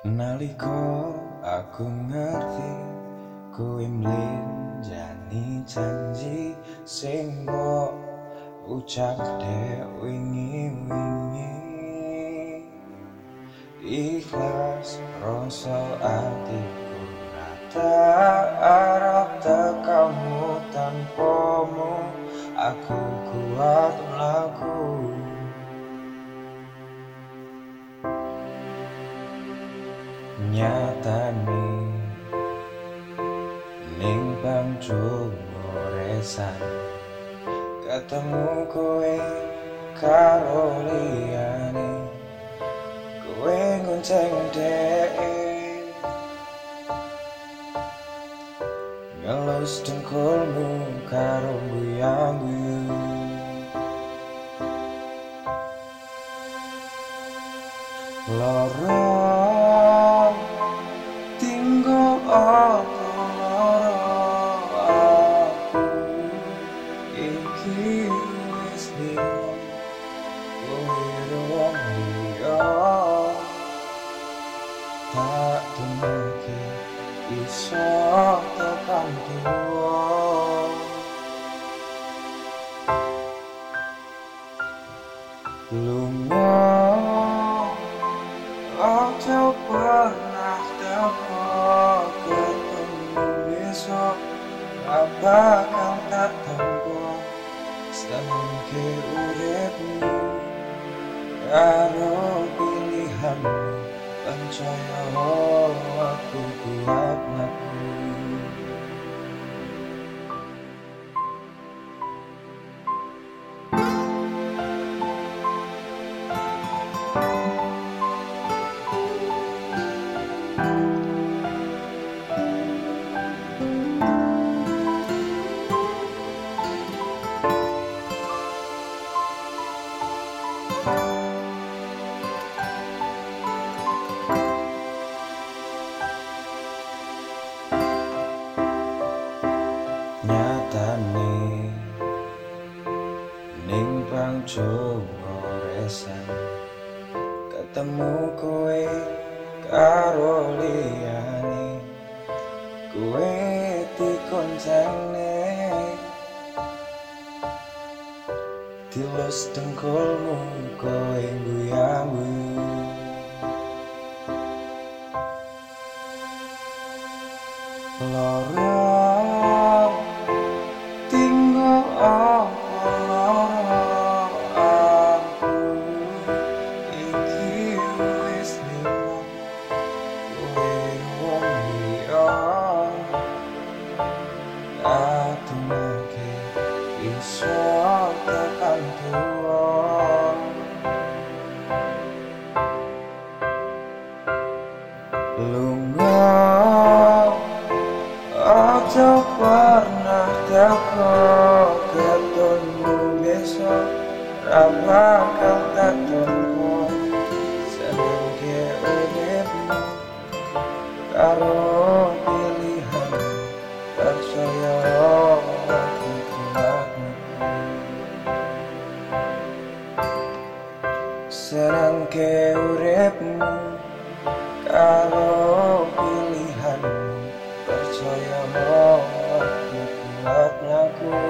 Naliko aku ngerti kuwi mlenjani janji sing mbok ucap dek wingi-wingi. Ikhlas rasa atiku rata arah tekamu tanpamu aku kuat laku nyatane ning bangku resan ketemu kowe karo liyane. Kowe ngonceng dek ngelus dengkulmu karo guyang Lorong tak temake iso tekan tuwa Samke uripmu Karo pilihanmu Pancaya ning bang resan ketemu kowe karo liyane. Kowe dikoncene. Tilus dengkulmu kowe guyang teko ketemu besok Apa kau tak tempo Senang ke Karo pilihan Percaya aku kuat Senang ke uripmu Karo Meluk-melukku